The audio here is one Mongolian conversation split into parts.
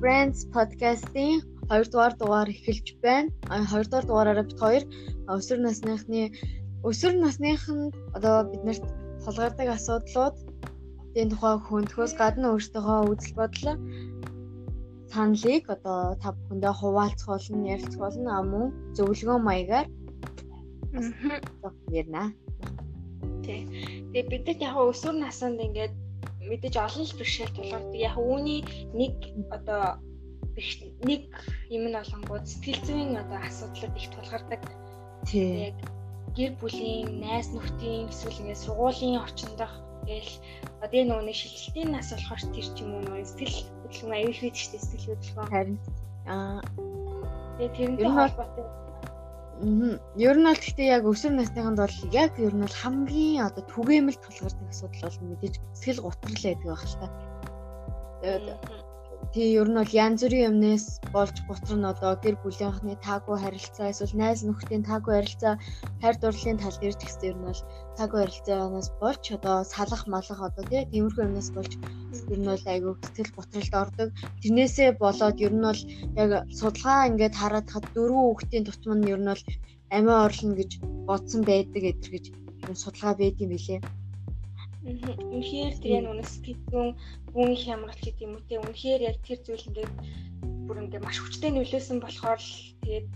Friends podcast-ийн 2 дугаар дугаар эхэлж байна. 2 дугаар дугаараараа бид хоёр өсвөр насныхны өсвөр насныханд одоо биднэрт тулгардаг асуудлууд энэ тухай хөндлөхөөс гадна өөртөөхөө үзэл бодол саналыг одоо та бүхэндээ хуваалцах болно, ярилцах болно а мөн зөвлөгөө маягаар ярина. Тий. Тэгээ бидэд яг өсвөр наснд ингээд мэдээж олон л бэрхшээл тулгардаг. Яг үүний нэг одоо нэг юм нь олонгууд сэтгэл зүйн одоо асуудлууд их тулгардаг. Тий. Яг гэр бүлийн, найз нөхдийн эсвэл ингээд сургуулийн орчиндох гээл одоо энэ нэг шилжилтийн нас болохоор тэр ч юм уу нэг сэтгэл хөдлөм аюул хийдэг шүү дээ сэтгэл хөдлөм. Харин аа тэгээ тэрнтэй холбоотой. Ер нь бол гэхдээ яг өсвөр насныханд бол яг ер нь бол хамгийн одоо түгээмэл тулгардаг асуудал бол мэдээж сэтгэл готрол байдаг байх л та. Тэгээд тий ер нь бол янз бүрийн юмнээс болж гутар нь одоо гэр бүлийнхний таагүй харилцаа эсвэл найз нөхдийн таагүй харилцаа хайр дурлалын тал дээр ч гэсэн ер нь бол таагүй харилцаанаас болж одоо салах малах одоо тий тиймэрхүү юмнаас болж ер нь бол айгүй сэтгэл готролд ордог. Тэрнээсээ болоод ер нь бол яг судалгаа ингээд хараад хад дөрвөн хүүхдийн тутам нь ер нь бол амиа орлно гэж бодсон байдаг эдэр гэж судалгаа байд юм билээ. Үнэхээр тэр яг үнэс гэдгүүн гүн их ямарч гэдэг юм уу те үнэхээр яг тэр зүйл ингээд бүр ингээд маш хүчтэй нөлөөсөн болохоор л тэгээд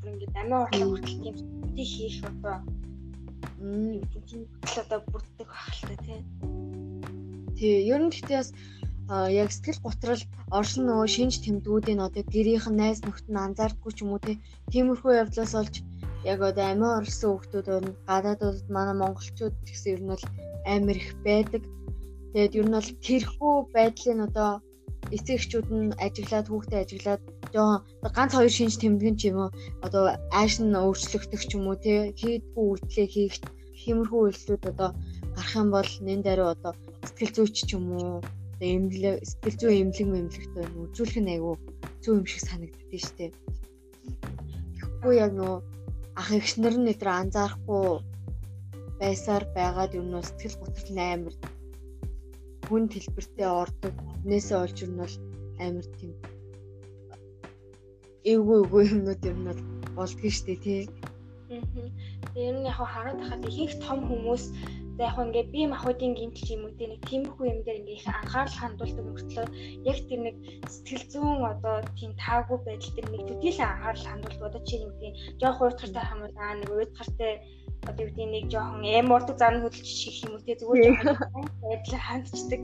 бүр ингээд амиа орлоо хүртэл тийм тий хийх одоо м одоо бүрддэг та тий. Тий, ер нь гэхдээ бас яг сэтгэл готрол оршин нөгөө шинж тэмдгүүдийн одоо гэрийнх нь найз нөхд нь анзаардгүй ч юм уу тий. Тиймэрхүү явдлаас олж яг одоо амиа орлсон хүмүүс байна. Гадаадууд манай монголчууд гэсэн ер нь бол амар их байдаг. Тэгээд ер нь бол тэрхүү байдлын одоо эцэг эхчүүд нь ажиглаад хүүхдээ ажиглаад жоохон ганц хоёр шинж тэмдгэн ч юм уу одоо ааш нь өөрчлөгдөх ч юм уу тий хийдгүү үйлдэлээ хийх тиймэрхүү үйлдэлүүд одоо гарах юм бол нэн дээр одоо сэтгэл зүйч ч юм уу одоо эмнэлэг сэтгэл зүй эмнэлэг мэмлэгтэй үзүүлэх нь айгүй зөв юм шиг санагддээ штэ. Тэгэхгүй яг нөө ах эгчнэр нь өдр анзаарахгүй байсаар байгаад ер нь сэтгэл готрол амар хүн хэлбэртэй ордог. Нээсээ олж ер нь бол амар тийм эвгүй эвгүй юмнууд ер нь бол болдгоо штэ тий. Аа. Ер нь яг хараад хахад ихэнх том хүмүүс за яг ингээ бие махбодын гимтэл юм уу те нэг тиймэрхүү юм дээр ингээ их анхаарал хандуулдаг мөртлөө яг тэр нэг сэтгэл зүүн одоо тийм таагүй байдал дээр нэг төдийлөн анхаарал хандуулдаг одоо чи нэг тийм жоох уйтгартай хамуулаа нэг уйтгартай одоо юу гэдэг нэг жоохон эм урдаг зан хөдөлж ших юм уу те зүгээр жоохон байдлаар хандчдаг.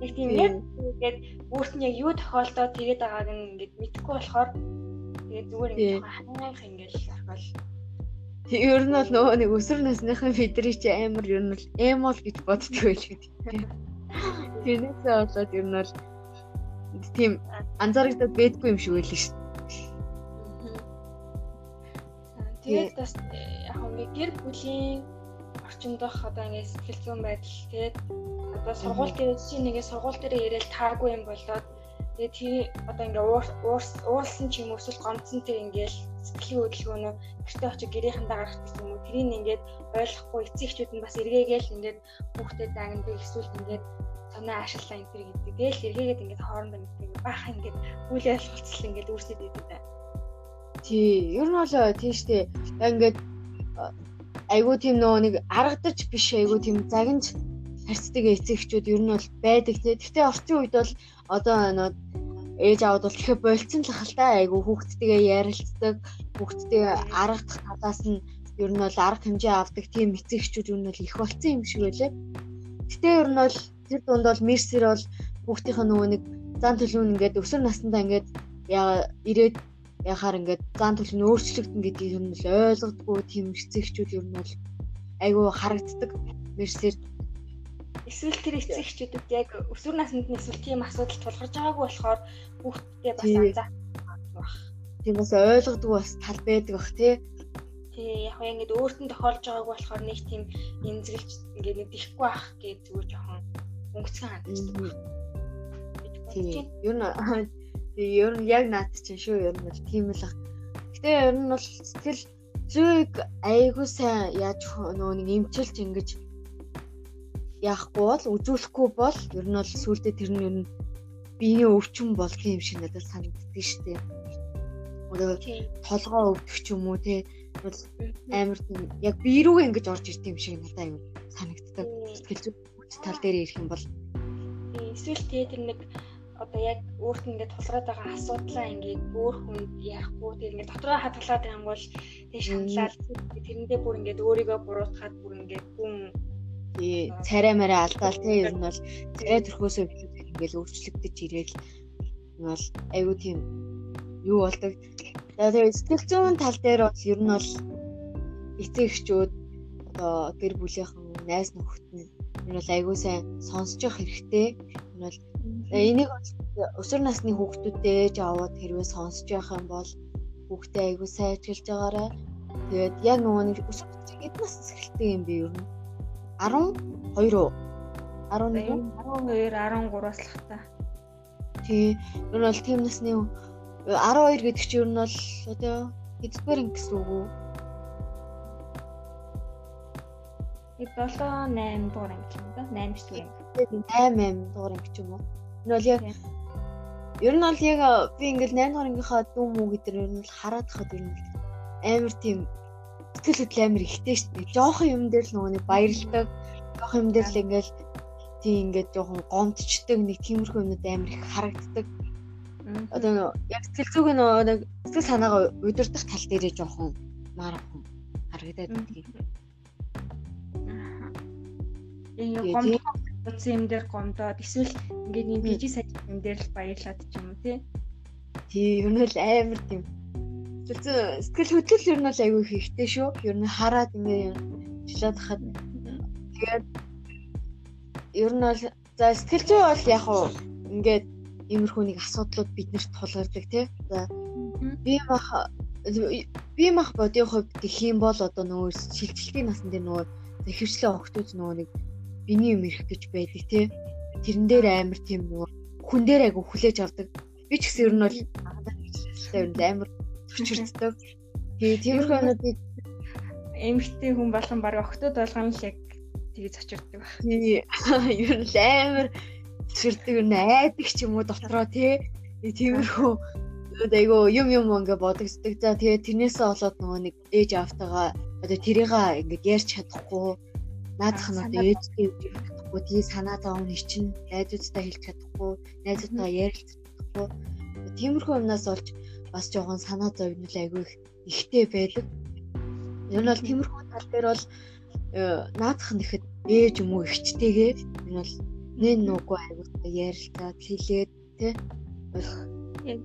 Нэг тийм яг ингээд бүрт нь яг юу тохиолдоод тэгээд байгааг нь ингээд мэдэхгүй болохоор тэгээд зүгээр ингээд хангаах ингээд орхол. Ер нь бол нөгөө нэг өсвөр насныхан бидний чи амар ер нь эмол гэж боддог байл гэдэг. Тэрнээсээ болоод ер нь бол тийм анзаарагдаад байдгүй юм шиг байл шүү. Тэгээд бас яг ингээ гэр бүлийн орчиндох одоо ингээ сэтгэл зүйн байдал тэгээд одоо сургууль дээр чи нэгээ сургууль дээр ирээл тааргүй юм болоод тэгээд тэр одоо ингээ уурсан ч юм уу эсвэл гомцсон тэр ингээл сэтгэлийн хөдөлгөөнөө гэртээ очиж гэрийнхэндээ гаргах юм уу тэрийг ингээд ойлгохгүй эцэг эхчүүд нь бас эргээгээл ингээд хүүхдэд дагндаг эсвэл ингээд санаа ашиглаа энэ төр гэдэг. Гээл эргээгээд ингээд хоорондоо мэддэг баахан ингээд үйл ойлголцол ингээд үүсээд идэв. Тий, ер нь бол тий штэ. Яг ингээд айгуу тийм нөгөө нэг аргадаж биш айгуу тийм загинж харьцдаг эцэгчүүд ер нь бол байдаг тий. Гэхдээ орчин үед бол одоо нөө ээж аауд бол тэгэхээр болцсон л хальтаа айгуу хүүхдтэйгээ ярилцдаг, хүүхдтэйгээ аргадах талаас нь ер нь бол арга хэмжээ авдаг тийм эцэгчүүд ер нь бол их болцсон юм шиг байлаа. Гэтэ ер нь бол тэр дунд бол мерсэр бол хүүхдийнх нь нөгөө нэг зан төлөв ингээд өсвөр насндаа ингээд яа ирээд яхаар ингээд зан төлөв нь өөрчлөгдөн гэдгийг юм л ойлгодгүй тийм эцэгчүүд ер нь бол айгүй харагддаг мерсер эсвэл тэр эцэгчүүдэд яг өсвөр наснд нь эсвэл тийм асуудал тулгарч байгаагүй болохоор хүүхдтэй бас анзаарах баг. Тийм бас ойлгодгүй бас тал байдаг бах тий. Тий яг ингээд өөртөө тохиолж байгаагүй болохоор нэг тийм эмзэглэж ингээд нэг дихгүй байх гэж зүгээр жоохон өнгөцгөн хандчихдаг. Тий. Юу н Тэгээ ер нь яг наад чинь шүү ер нь бол тийм л баг. Гэтэ ер нь бол сэтгэл зүйг айгүй сайн яаж нөгөө нэг эмчилж ингэж яахгүй бол үзүүлэхгүй бол ер нь бол сүултээ тэр нь ер нь биеийн өвчин болдго юм шиг надад санагддаг шүү дээ. Одоо толгоо өвдөх ч юм уу те бол амар тийм яг бие рүүгээ ингэж орж ирд юм шиг надад аюу санагддаг. Сэтгэл зүйн тал дээр ирэх юм бол. Эсвэл те тэр нэг одоо яг өөрт ингээд тулгараад байгаа асуудлаа ингээд өөр хүнд ярихгүй тэр ингээд дотроо хадгалаад байгаа юм бол тэг шаналал тэрэндээ бүр ингээд өөрийгөө буруутгаад бүр ингээд хүн тий царай мараа алдаал тий ер нь бол царай төрхөөсөө ингээд өөрчлөгдөж ирээл бол айгүй тийм юу болдог. За тэгээ сэтгэл зүйн тал дээр бол ер нь бол эцэг эхчүүд одоо гэр бүлийнхэн найз нөхөд нь энэ бол айгүй сайн сонсож явах хэрэгтэй. Энэ бол Энийг өсвөр насны хүүхдүүдтэй ээж аваад хэрвээ сонсож байх юм бол хүүхдээ айгүй сайжруулж байгаарай. Тэгээд яг нөгөө нэг өсвөр насны нас эхэлдэг юм би ер нь 12 уу? 11 12 13-аас л хата. Тий. Ер нь бол тийм насны 12 гэдэг чинь ер нь бол одоо хэддгээр анги гэсэн үг үү? 7 8 дугаар анги юм да. 8 дугаар анги 8 8 дугаар анги ч юм уу? Энэ бол яг ер нь бол яг би ингээл 8 дугаар ангийнхаа дүү мүү гэдэг нь ер нь хараад хахад ер нь амар тийм сэтгэл хөдлөл амар ихтэй шүү дээ. Жохон юм дээр л нөгөө нэг баярлдаг. Жохон юм дээр л ингээл тийм ингээд жоохон гомдчдаг нэг тиймэрхүү юмнууд амар их харагддаг. Одоо яг сэтгэл зүг нөгөө нэг сэтгэл санаагаа удирдах тал дээрээ жоохон мархан харагдаад байдаг юм. Энэ гомдох утсан юм дээр гомдоод эсвэл ингээд нэг бижи саж юм дээр л баярлаад ч юм уу тий. Тий, ер нь л амар тийм. Сэтгэл хөдлөл ер нь бол айгүй хэрэгтэй шүү. Ер нь хараад ингээд жилаад хахад тэгээд ер нь бол за сэтгэл зүй бол яг уу ингээд иймэрхүү нэг асуудлууд биднэрт тулгардаг тий. За би мах би мах бодийн хувьд гэх юм бол одоо нөгөө шилжилтийн насн дээр нөгөө хөвчлээ огтуд нөгөө нэг биний юм ирэх гэж байдаг тий. Тэрэн дээр амар тийм нөгөө хүн дээр айгу хүлээж авдаг. Би ч гэсэн ер нь бол ер нь амар төчөрддөг. Тэгээ тиймэрхүү юмнуудыг эмгтэй хүн болгон баг октод болгоно л яг тэгээ зочирддаг баг. Ер нь амар ер нь айдаг ч юм уу дотроо тий. Тиймэрхүү айгу юм юм ингээ бодогддаг. За тэгээ тэрнээсээ болоод нөгөө нэг ээж автагаа одоо тэрийг ингээ ярьж чадахгүй наадах нь одоо ээжтэй үгүй чадахгүй тий санаа зовн чинь найзуудтай хэлж чадахгүй найзуудтай ярилцах чадахгүй тиймэрхүү юмнаас олж бас жоохон санаа зовнил айгүй ихтэй байдаг ер нь бол тиймэрхүү тал дээр бол э, наадах нь ихэд ээж юм уу ихчтэйгээ энэ бол нэн нүггүй айгүй ярилцаад хэлээд тий яг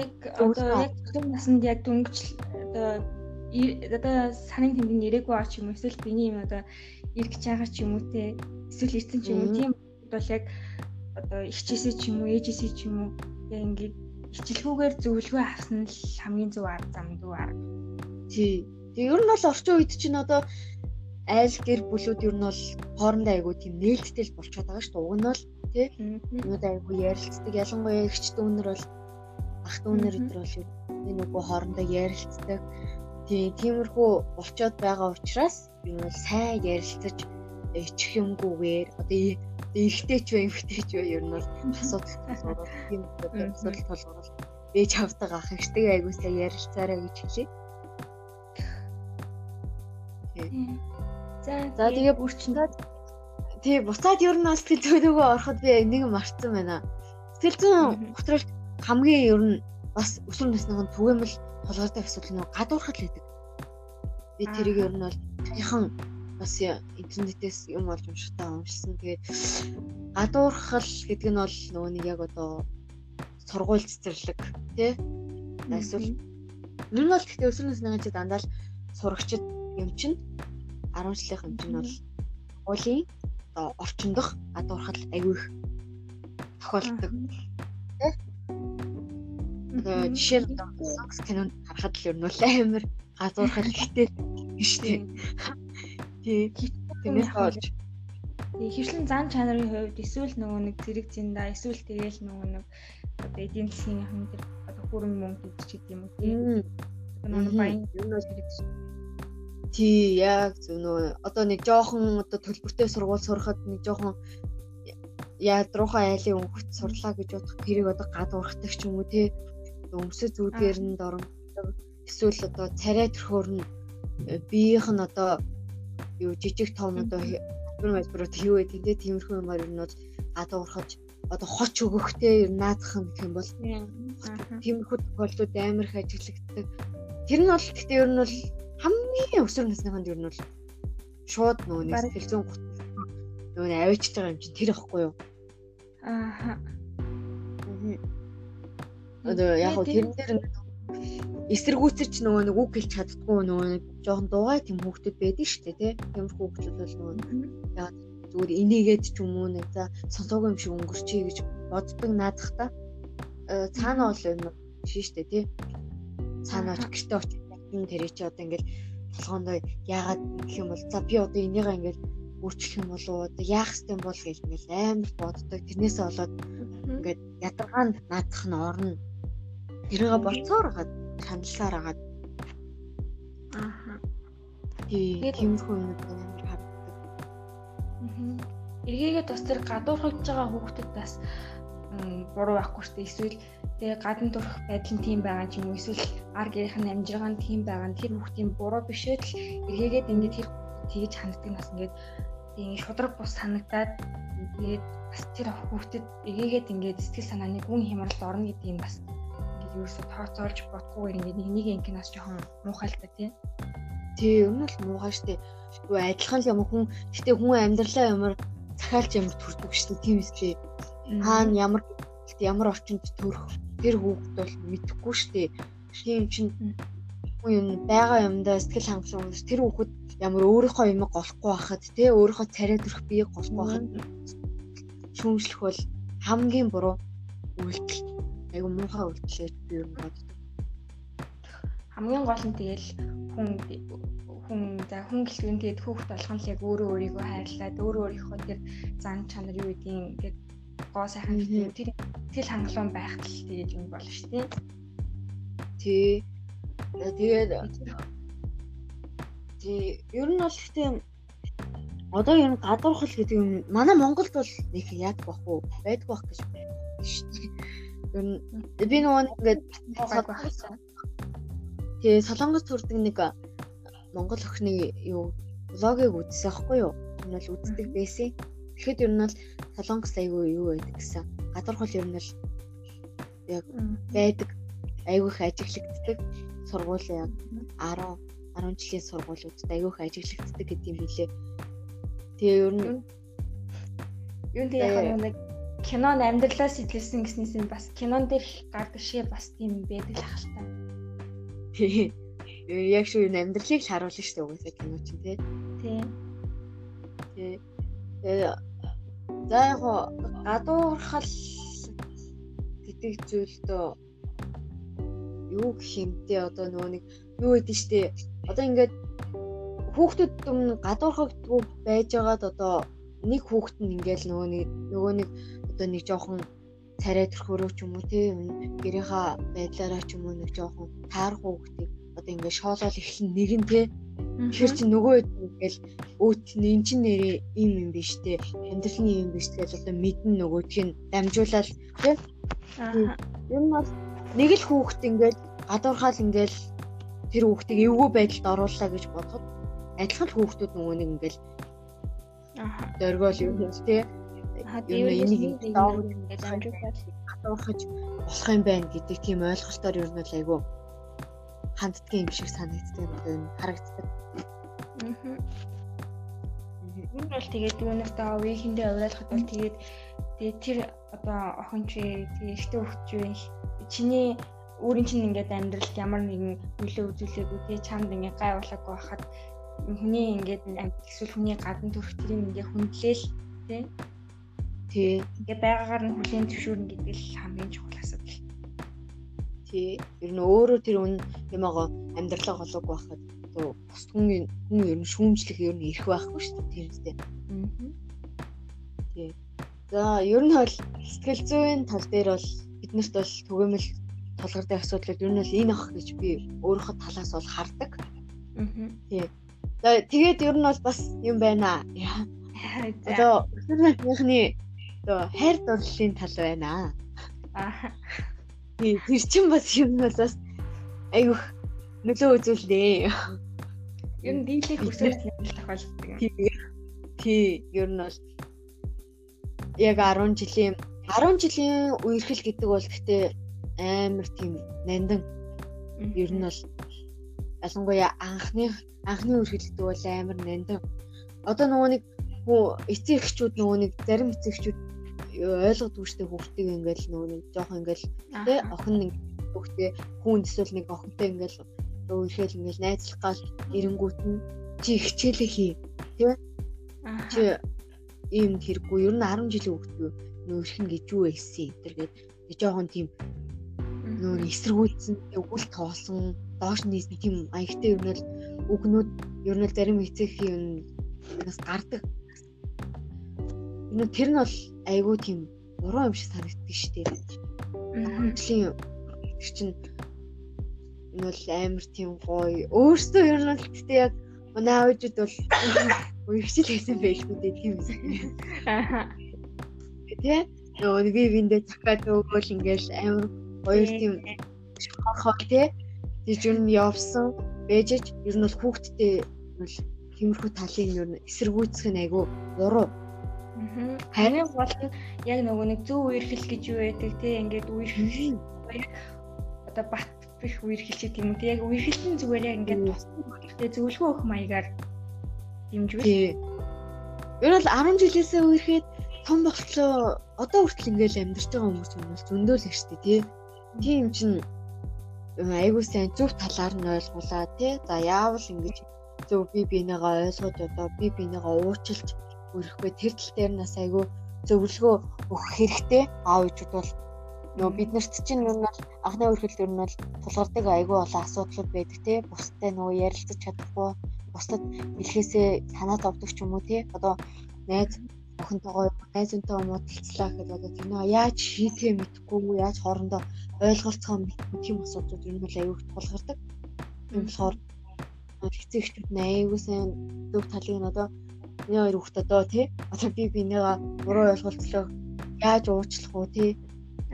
яг одоо яг том наснд яг дөнгөж одоо одоо санын тэмдэг нэрээгүй аа ч юм эсвэл биний юм одоо ирэх чагаа ч юм уу те эсвэл ирсэн ч юм уу? Тийм бол яг одоо ихчээсээ ч юм уу ээжээсээ ч юм уу? Яг ингээд ичлгүүгээр зөвлөгөө авсан л хамгийн зөв арга зам дүү арга. Тий. Тэг ер нь бол орчин үед чинь одоо айл гэр бүлүүд ер нь бол хоорондоо айгу тийм нээлттэй л болчиход байгаа шүү дээ. Уг нь бол тий. Нүд айгу ярилцдаг. Ялангуяа ихч дүүнэр бол ах дүүнэр өдр бол энэ нөгөө хоорондоо ярилцдаг Тийм тиймэрхүү болчоод байгаа учраас би бол сайн ярилцаж ичих юмгүйгээр одоо эргэтэй ч вэ эмхтэй ч вэ ер нь бол асуудал тийм асуудал тулгарвал ээж хавдаг ах ихтэй айгуу сайн ярилцаарай гэж хэлээ. За за тэгээ бүрчэндээ тий буцаад ер нь бол сэтгэл зүйнөөгөө ороход би нэг марцсан байна. Сэтгэл зүйн готрол хамгийн ер нь бас өсвөр насныхан түгээмэл тулгардаг асуудал нь гадуурхал гэдэг. Би тэрийг ер нь бол тайхан бас интернетээс юм олж уншихтаа уншсан. Тэгээд гадуурхал гэдэг нь бол нөгөө нэг яг одоо сургууль цэцэрлэг тий? Эсвэл ер нь бол гэхдээ өсвөр насны чи дандаа л сурагчд юм чинь 10 жилийн юм чинь бол уулын одоо орчиндох гадуурхал аявих тохиолддог тий жишээ нь Sox кинонд харахад л ер нь амар газуурхал ихтэй. Биш тий. Тий. Тэрнээс болж Тэгээ хөвшлэн зан чанарын хувьд эсвэл нөгөө нэг зэрэг зинда эсвэл тэгээл нөгөө нэг одоо эдийн засгийн хэн тэр одоо хүрэн мөнгө гэж гэдэг юм уу? Тий. Одоо баян юмнууд хэрэгж Тий, яг зөв нөгөө одоо нэг жоохон одоо төлбөртэй сургууль сурахад нэг жоохон ядруухан айлын өнгөт сурлаа гэж бодох тэрийг одоо гадуурхдаг ч юм уу те өмсөж зүудгээр нь дорндог эсвэл одоо царай төрхөөр нь э, биеийнх нь одоо юу жижиг том одоо бүр мэлбэрүүд юу гэдэг те тиймэрхүү юмар нь бол гадуурхаж одоо хоч өгөхтэй ер наадах юм гэх юм бол тиймэрхүү тохиолдлууд амар их ажиглагддаг. Тэр нь бол гэхдээ ер нь бол хамгийн өсвөр насныханд ер нь бол шууд нөгөө нэг сэтгэл зүйн гут нөгөө авчиж байгаа юм чинь тэр ихгүй юу? Ааха одоо яг хөө тэрэн дээр эсэргүүцэрч нөгөө нэг үг хэлж чаддгүй нөгөө нэг жоохон дугай тийм хүүхдүүд байдаг шүү дээ тий. Тиймэрхүү хүүхдүүд бол нөгөө яг зүгээр инээгээд ч юм уу нэг за сонсоогүй юм шиг өнгөрчий гэж боддог наадах та. Э, цаана бол юм шүү дээ тий. Цаана оч гэрте очиж тэрий чи одоо ингээл толгоондоо яагаад гэх юм бол за би одоо энийгээ ингээл өөрчлөх юм болов уу одоо яах юм бол гэж ингээл амар боддог. Тэрнээсээ болоод ингээд ядаргаанд наадах нь орно тэрийг болцоор хандлаар хагаад ааха тиймэрхүү юм амар харагддаг. Эргээгээ бас тэр гадуурхаж байгаа хүүхдэд бас буруу байхгүй шүү дээ. Эсвэл тэгээ гадна турах байдал нь тийм байгаа юм уу? Эсвэл ар гэрийнх нь амжиргаан тийм байгаа тэр хүүхдийн буруу бишээ л эргээгээд ингээд тэр тэгж ханддаг нас ингээд тийм шудраг бус санагдаад тэгээд бас тэр хүүхдэд эргээгээд ингээд сэтгэл санааны хүн хямралд орно гэдэг юм бас ерөөсө тооцоолж бодгүйгээр ингээд нэг нэг инкинаас жоохон муухай л та тий. Тий, өмнө л муухай штэ. Юу адилхан л юм хүн гэтээ хүн амьдралаа ямар захиалж ямар төрдөг штэ тийм үстэй. Хаана ямар ямар орчинд төрөх тэр хүүхд бол мэдэхгүй штэ. Тийм чинь хүн юм байгаа юмдаа сэтгэл хангалуун тэр хүүхэд ямар өөрийнхөө юм голохгүй байхад тий өөрийнхөө царай төрөх биеийг голохгүй байхад шүүмжлэх бол хамгийн буруу үйлдэл айгу муухай үйлдэлээ би юу боддог. Хамгийн гол нь тэгэл хүн хүн за хүн гэлгэн тэгээд хүүхд болгон л яг өөрөө өөрийгөө хайрлаад өөрөө өөрийнхөө тэр зан чанар юу гэдгийг ингээд гоо сайхан тэр тэл хангалуун байхад л тэгээд юм болно шүү дээ. Тий. Тэгээд тий ер нь бол гэхдээ одоо ер нь гадуурхал гэдэг юм манай Монголд бол нэг яг бах уу байдгүй бах гэж байна шүү дээ. Ер нь би нөгөө ингээд Тэгээ Солонгос төрдөг нэг Монгол охины юу блогийг үзсэн аахгүй юу? Энэ бол үздэг байсан. Тэгэхэд ер нь бол Солонгос айгүй юу байдаг гэсэн. Гадуурхал ер нь л яг байдаг. Айгүй их ажиглагддаг. Сургуулийн яг 10 10 жилийн сургуулиудад айгүй их ажиглагддаг гэдэг юм билээ. Тэгээ ер нь юу тэгээ яг нэг кинон амьдралаас идэлсэн гэснээс нь бас кинон дээр гардаг шиг бас тийм байдаг л ахaltaа. Яг шүү энэ амьдралыг л харуулна шүү дээ угаасаа кино чинь тий. Тий. Тий. Тэгээ за яг гадуурхал гэдэг зүйлдөө юу гэх юмтэй одоо нөгөө нэг юу гэдэг штэ одоо ингээд хүүхдүүд өмнө гадуурхагдгүй байж байгаад одоо нэг хүүхэд нь ингээл нөгөө нэг нөгөө нэг одоо нэг жоохон царай төрхөрөө ч юм уу тийм гэрийнхаа байдлаараа ч юм уу нэг жоохон таарах хүүхдийг одоо ингээд шоолол эхлэн нэг нь тий Тэгэхээр чи нөгөө ингээл өөт эн чин нэрээ юм юм биш те. Амьдралны юм биш тэгэл одоо мэдэн нөгөөдг нь дамжуулаад тий юм бол нэг л хүүхэд ингээл гадуурхаал ингээл тэр хүүхдийг эвгүй байдалд оруулаа гэж бодоход адилхан хүүхдүүд нөгөө нэг ингээл дөргөөл юм тий юу энийг ингэж амжуулаад хатуурхаж болох юм байна гэдэг тийм ойлголтоор ер нь бол айгүй ханддгийн юм шиг санагддаг юм харагддаг. Аа. Энэ бол тэгээд юунаас таа үеийнхэндээ авиалахад бол тэгээд тэр одоо охин чи тэгээд ихтэй хөвч юу чиний өөрийн чинь ингээд амьдралд ямар нэгэн нөлөө үзүүлээгүй тий чамд ингээд гай болоогүй байхад хүний ингээд эсвэл хүний гадна төрөх тэрийг ингээд хүндлээл тий Тий. Ингээ байгаагаар нь хүлээн зөвшөөрнө гэдэг л хамгийн чухал асуудал. Тий. Ер нь өөрөө тэр үн юмгаа амьдралаа голоог байхад одоо бус хүн хүн ер нь шүүмжлэх ер нь ирэх байхгүй шүү дээ тийм үстэй. Аа. Тий. За ер нь бол сэтгэл зүйн тал дээр бол биднэрт бол түгээмэл тулгардаг асуудлууд ер нь бол энэ ах гэж би өөрийнхөө талаас бол хардаг. Аа. Тий. За тэгээд ер нь бол бас юм байна. Одоо өсвөр насныхны одоо хайр дурлалын тал байна. Аа. Тий, тэр чинь бас юм бол бас айгүйх нөлөө үзүүлнэ. Ер нь дийлэх өсөлт тохиолддог. Тий, ер нь бол яг 10 жилийн 10 жилийн үерхэл гэдэг бол гэхдээ амар тийм нандин ер нь бол ялангуяа анхны анхны үерхэл гэдэг бол амар нандин. Одоо нөгөө нэг эцэг эхчүүд нөгөө нэг зарим эцэг эхчүүд ойлгодгүй штэ хүүхдийг ингээл нөгөө нэг жоох ингээл тэ охин нэг хүүхдээ хүн эсвэл нэг охинтой ингээл үерхэл ингээл найзлах гал эренгүүт нь чи хичээлээ хий тий чи ийм хэрэггүй ер нь 10 жилийн хүүхдүүд нөөрхөн гэж юу байсан энэ гээд жоохон тийм нөр эсэргүүцсэн өгөл тоосон доош нийс тийм маягтай ер нь л үгнүүд ер нь зарим эцэгхийн юм нас гардаг Энэ тэр нь бол айгүй тийм буруу юм шиг санагддаг шүү дээ. Хөгжлийн чинь энэ бол амар тийм гоё. Өөрөөсөө ер нь гэхдээ яг манай аавчууд бол үерхшил хийсэн байлгүй дээ тийм юм. Аа. Тэ? Нөгөө би биндээ цахаад өгөөл ингээл амар гоё тийм хорхоо тэ. Тэгж ер нь явсан бэжэж ер нь бол хүүхдтэй бол тиймэрхүү талын ер нь эсэргүүцэх нь айгүй буруу Харин нь яг нөгөө нэг зөв үерхэл гэж юу байдаг те ингээд үерхэл одоо бат бих үерхэл гэдэг юм те яг үерхэлтэн зүгээр яг ингээд туссан болгохтэй зөвлөгөө өгөх маягаар дэмжвэл. Ер нь 10 жилээсээ үерхэд том болтлоо одоо хүртэл ингээд амьдарч байгаа хүмүүс юм бол зөндөө л шүү дээ тий. Тийм чинь айгуу сайн зөв талаар нь ойлгуулаа тий. За яавал ингэж зөв би бинийгаа ойлгож одоо би бинийгаа уучлж өрөхгүй. Тэр тал дээр нас айгүй зөвлөгөө өгөх хэрэгтэй. Аав ээжүүд бол нөгөө бид нарт чинь ер нь анхны өрхөл ер нь бол тулгардаг айгүй олон асуудлууд байдаг те. Бусдад нөгөө ярилцаж чадахгүй бусдад хэлхээсээ санаа зовдөг ч юм уу те. Одоо найз охинтойгоо найз өнтөө муудалцлаа гэхэд одоо тэр нөө яаж шийдэхээ мэдэхгүй яаж хоорондоо ойлголцохоо мэдгүй тийм асуудлууд ер нь бол аюул тулгардаг. Тийм болохоор эцэгчүүд аягүй сайн зөв талыг нь одоо Миний хоёр хүүхд одоо тий одоо би бинийгаа буруу ойлголцлоо. Яаж уучлах уу тий?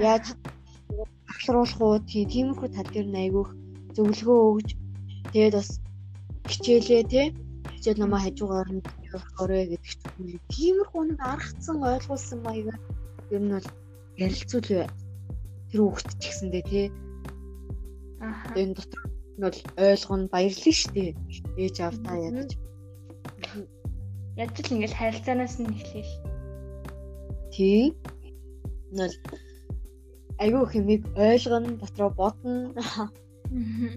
Яаж агшруулах уу тий тиймэрхүү тал дээр нь айгүйх зөвлөгөө өгж тэгээд бас хичээлээ тий хичээл намаа хажуугаар нь орой гэдэг ч юм. Тиймэрхүү нэг аргацсан ойлгуулсан маягаар ер нь бол ярилцуул тэр хүүхд ч гэсэндээ тий. Энэ дотор нь бол ойлгоно баярлна шүү дээ. Ээж авдаа ядаж Яаж л ингээл харилцаанаас нь эхлэв. Тий. Нөл айгүй хэмиг ойлгоно, дотроо бодно.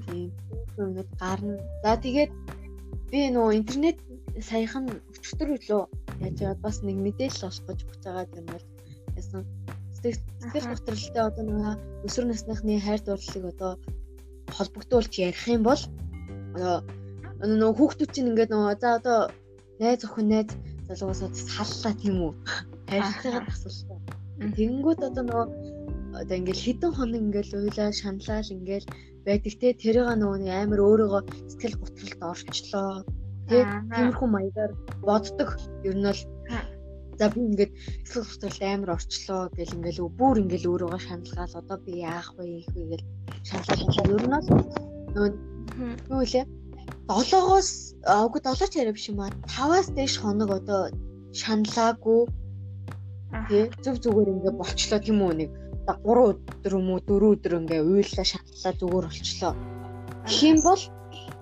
Тийм. Өмнөд гарна. За тэгээд би нөгөө интернет саяхан өчтөр өглөө яаж яваад бас нэг мэдээлэл олох гэж буцаж байгаа юм бол ясан сэтгэл готролтой одоо нөгөө өсвөр насныхны хайр дурлалыг одоо холбогдуулж ярих юм бол нөгөө хүүхдүүд чинь ингээд нөгөө за одоо найз охин найз залуугасаа саллаа тийм үү? Харилцаагаа тасаллаа. Тэнгүүд одоо нөгөө одоо ингээл хідэн хоног ингээл уйлаа шаналал ингээл байдаг те тэрийг нөгөө нэг амар өөрийгөө сэтгэл готролд орчлоо. Тэ тиймэрхүү маягаар боддог. Ер нь бол за би ингээд сэтгэл готролд амар орчлоо гэл ингээл бүр ингээл өөрийгөө шаналгаал одоо би яах вэ их вэ гэл шаналал. Ер нь бол нөгөө юу вэ? 7-оос үгүй 7 ч яриа биш юм аа. 5-аас дээш хоног одоо шаналаагүй тий зүг зүгээр ингээ болчлоо тийм үү нэг 3 өдөр юм уу 4 өдөр ингээ уйлаа шаналлаа зүгээр болчлоо. Гэх юм бол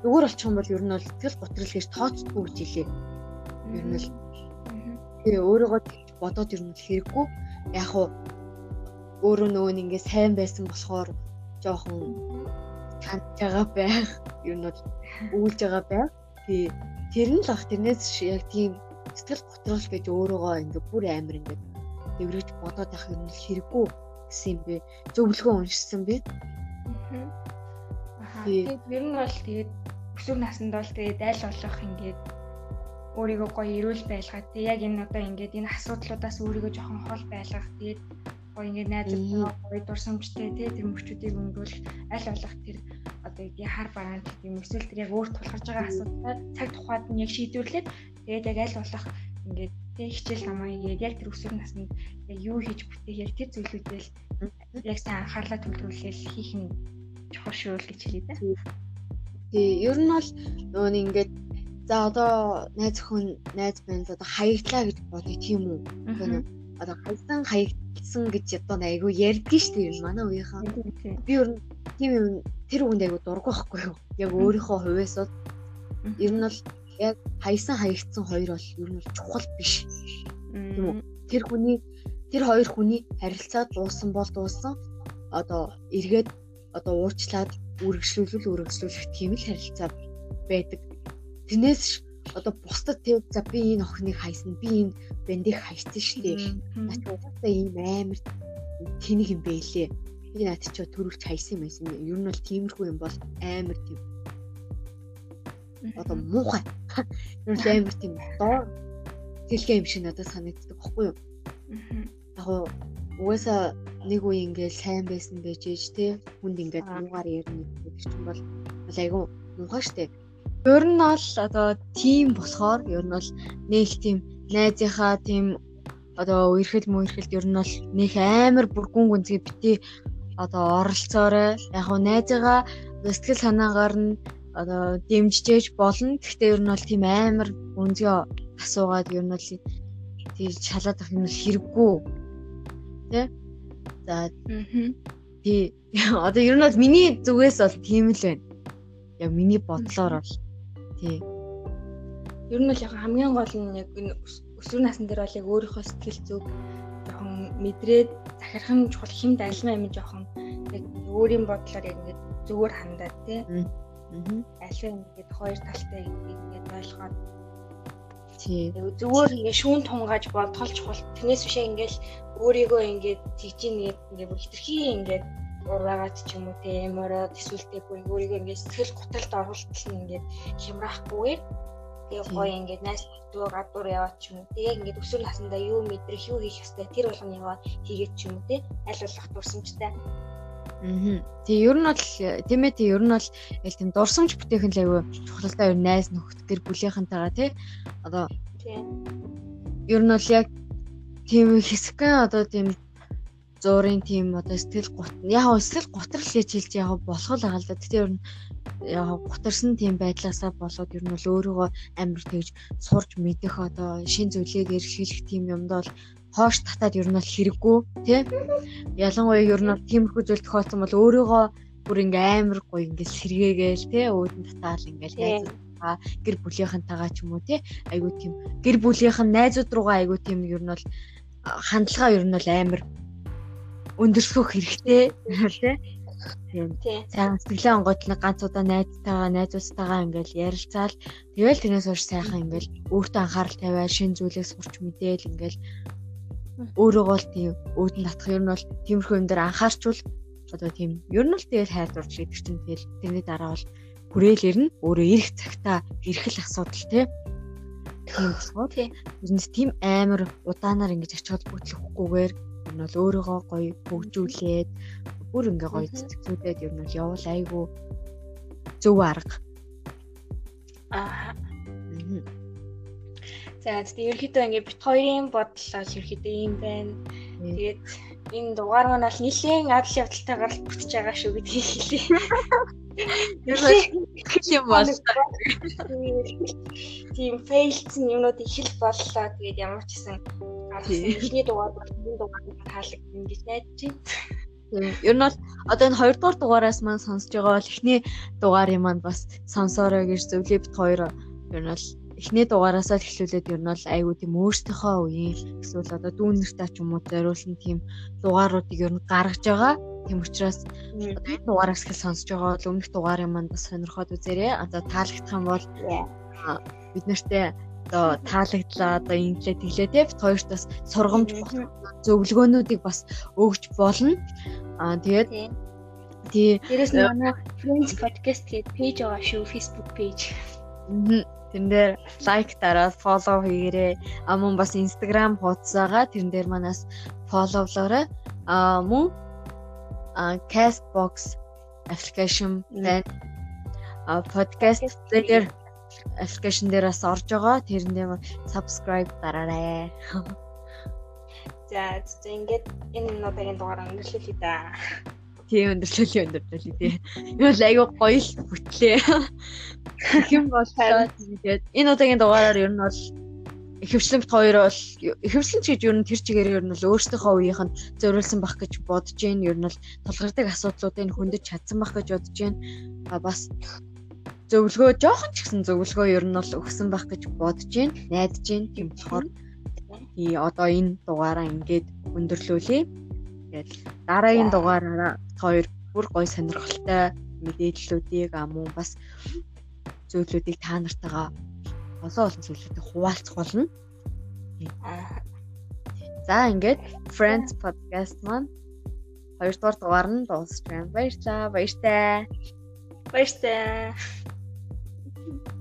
зүгээр болчих юм бол ер нь бол тэгэл готрол гэж тооцдгүй гэж хэлээ. Ер нь л. Тий өөрийгөө бодоод ер нь хэрэггүй. Яг уу өөрөө нөгөө ингээ сайн байсан болохоор жоохон чанд байгаа байх ер нь бол өгүүлж байгаа байх. Тий. Тэр нь л ах тэрнээс яг тийм сэтгэл готрол гэж өөрөөгөө ингээ бүр амар ингээ дэврэж бодоод явах юм л хэрэггүй гэсэн юм бэ. Зөвлөгөө уншсан бэ. Аа. Тэгээд ер нь бол тэгээд өсвөр наснд бол тэгээд аль болох ингээд өөрийгөө гоё эрүүл байлгаад тэг яг энэ одоо ингээд энэ асуудлуудаас өөрийгөө жоохон хол байлгах тэгээд гоё ингээд найзуудтай гоё дурсамжтай тий тэр мөчүүдийг өнгөрүүл аль болох тэр одоо яг хар бараан гэх юм эсвэл тэр яг өөр тулгарч байгаа асуудлаар цаг тухайд нь яг шийдвэрлээд тэгээд яг аль болох ингээд тэг хичээл намаа хийгээд яг тэр өсвөр наснд яг юу хийж бүтээхээр тэр зүйлүүдэл яг сайн анхаарлаа төвлөрүүлээл хийх нь чухал шүү л гэж хэлээ да. Тий, ер нь бол нөгөө ингээд за одоо найз өхөн найз байна одоо хаягдлаа гэж бодъё тийм үү. Одоо хайсан хаягдсан гэж одоо айгүй ярьдгийн шүү дээ манай үеийнхаа. Би ер нь тийм юм тэр үгэнд айгүй дургу байхгүй юу. Яг өөрийнхөө хувьээс бол ер нь бол яг хайсан хаягдсан хоёр бол ер нь чухал биш. Тийм үү? Тэр хүний тэр хоёр хүний харилцаа дууссан бол дууссан. Одоо эргээд одоо уучлаад үргэлжлүүлвэл үргэлжлүүлэх тийм л харилцаа байдаг. Тэрнээс одоо бусдад тэг за би энэ охиныг хайсан би энэ бэндийг хайсан шүү дээ. Наач угаасаа ийм амар тэнэг юм бэлээ. Би наад чи төрүүлж хайсан юм байсан. Ер нь бол тиймэрхүү юм бол амар тийм. Одоо муухай. Ер нь амар тийм доор тэлгээ юм шиг надад санагддаг баггүй юу? Яг угаасаа нэг үе ингээд сайн байсан байж ээж те хүнд ингээд муугаар ярина гэдэг чинь бол айгүй муухай штэ. Ер нь бол одоо тим болохоор ер нь бол нэг тийм найзынхаа тийм одоо үерхэл мөөрхэлд ер нь бол нэг амар бүргүн гүнзгий бити одоо оролцоорой. Яг хуу найзыгаа сэтгэл санаагаар нь одоо дэмжижээж болно. Гэхдээ ер нь бол тийм амар гүнзгий асуугаад ер нь бол тийм шалаад ах юм хэрэггүй тий. За тий. Одоо ер нь бол миний зүгээс бол тийм л байна. Яг миний бодлоор бол тий. Ер нь бол яг хамгийн гол нь яг энэ өсвөр насн дээр бол яг өөрийнхөө сэтгэл зүг жоохон мэдрээд захирхан чухал хэмд альмаа юм жоохон яг өөрийн бодлоор яг ингээд зүгээр хандаад тий. Аа. Альва ингээд хоёр талтай ингээд ойлгоод тий. Зүгээр ингээд шүүн тунгааж бодтолч чухал. Тэрнээс биш ингээд өөрийгөө ингээд тэгж нэгэд ингээд хитрхи ингээд ураагаад ч юм уу те эмороод эсвэл бүр өөрийгөө ингээд сэтгэл гуталд оруултал нь ингээд хямраахгүйгээр тэгээ гоё ингээд найс дүү гадуур яваад ч юм уу. Тэгээ ингээд өсвөр насндаа юу мэдрэх юу хийх ёстой тэр болгоны яваад хийгээд ч юм уу те аль болох дурсамжтай. Аа. Тэгээ ер нь бол тийм ээ тийм ер нь бол яг тийм дурсамж бүтээх нь л аюу чухалтай ер найз нөхд гэр бүлийнхэнтэйгээ тий. Одоо тийм ер нь бол яг тийм хэсгэн одоо тийм зуурын тийм одоо сэтгэл гут яг сэтгэл гутрал хийж хэлж яг болох л байгаа л да. Тэгтээ ер нь яг гутарсан тийм байдлаасаа болоод ер нь бол өөрийгөө амар тэгж сурч мэдэх одоо шин зүйлийг эрхлэх тийм юмд бол хоош татаад ер нь бол хэрэггүй тий. Ялангуяа ер нь тиймэрхүү зүйл тохиолдсон бол өөрийгөө бүр ингээ амар гоё ингээ сэргээгээл тий өөдөн татаал ингээл найзуудаа гэр бүлийнхэнтэйгээ ч юм уу тий айгуу тийм гэр бүлийнхэн найзууд руугаа айгуу тийм ер нь бол хандлага ер нь бол амар өндөрсгөх хэрэгтэй. Тий. Тийм. Сайн сэтгэлээ онгойд нэг ганц удаа найзтайгаа найзуудтайгаа ингээл ярилцаал. Тэгэл тэрнээс хойш сайхан ингээл өөртөө анхаарал тавиад шин зүйлийг сурч мэдээл ингээл өөрөөгөө л тийм өөдөн татах. Нь бол тиймэрхүү юм дээр анхаарчвал одоо тийм ер нь л тэгэл хайр дурж гэдэг чинь тэгэл тэрний дараа бол хүрээлэр нь өөрөө ирэх цагтаа ирэх л асуудал тий. Тийм болохоор тийм амар удаанаар ингэж ач холбогдлохгүйгээр ер нь бол өөрийгөө гоё хөгжүүлээд бүр ингээ гоё цэцгүүдээд ер нь бол явал айгүй зөв арга. Аа. За тэгээд ерөөхдөө ингээ бит хоёрын бодол бол ерөөхдөө юм байна. Тэгээд энэ дугаар маань бол нэлээд адал явдалтайгаар бүтэж байгаа шүү гэдгийг хэлье. Яг л юм бол тийм фейлцэн юмнууд их л боллоо. Тэгээд ямар ч гэсэн эхний дугаар бол энэ дугаарыг таалагдсан гэж найдаж байна. Ер нь бол одоо энэ хоёрдугаар дугаараас маань сонсож байгаа бол эхний дугаарыг маань бас сонсоорой гэж зөвлөе бит хоёр ер нь бол эхний дугаараасаа эхлүүлээд ер нь бол айгүй тийм өөртөөхөө үеийн эсвэл одоо дүүн нэртэй ч юм уу зориулсан тийм дугааруудыг ер нь гаргаж байгаа. Тийм учраас одоо энэ дугаараас ихэл сонсож байгаа бол өмнөх дугаарын манд бас сонирхоод үзээрэй. Одоо таалагдах юм бол бид нартэй одоо таалагдлаа одоо инглээ тэглээ те хоёрт бас сургамж зөвлөгөөнүүдийг бас өгч болно. Аа тэгээд тий Дээрээс нь манай Friends podcast гэдэг пэйж байгаа шүү Facebook page. Тэн дээр лайк дараад фоллоу хийгээрэй. А мөн бас Instagram хуудасаагаа тэрэн дээр манаас фолловлоорой. А мөн Castbox application байна. А подкаст дээр application дээр бас орж байгаа. Тэрнээ subscribe дараарай. За зөв ингээд энэ нотагийн дугаар өндөрлөлье да. Тийм өндөрлөлье өндөрлөлье тий. Энэ бол айгүй гоё л бүтлээ. Хэн болсоо тэгээд энэ удаагийн дугаараар ер нь бол ихэвчлэн хоёр бол ихэвчлэн ч гэж ер нь тэр чигээр ер нь л өөрсдийнхөө үеийнх нь зориулсан бах гэж бодож гэн ер нь л тулгардаг асуудлуудыг хөндөж чадсан бах гэж бодож гэн бас зөвлөгөө жоохон ч ихсэн зөвлөгөө ер нь бол өгсөн байх гэж бодож байна. Найдаж байна. Тийм болохоор тий одоо энэ дугаараа ингээд өндөрлүүлээ. Тэгээд дараагийн дугаараараа хоёр бүр гоё сонирхолтой мэдээллүүдийг амуу бас зүйлүүдийг та нартайгаа олон олон зүйлүүдийг хуваалцах болно. За ингээд Friends podcast маань хоёрдугаар дугаар нь дуусч байна. Баярлалаа. Баяртай. Баяртай. Thank you.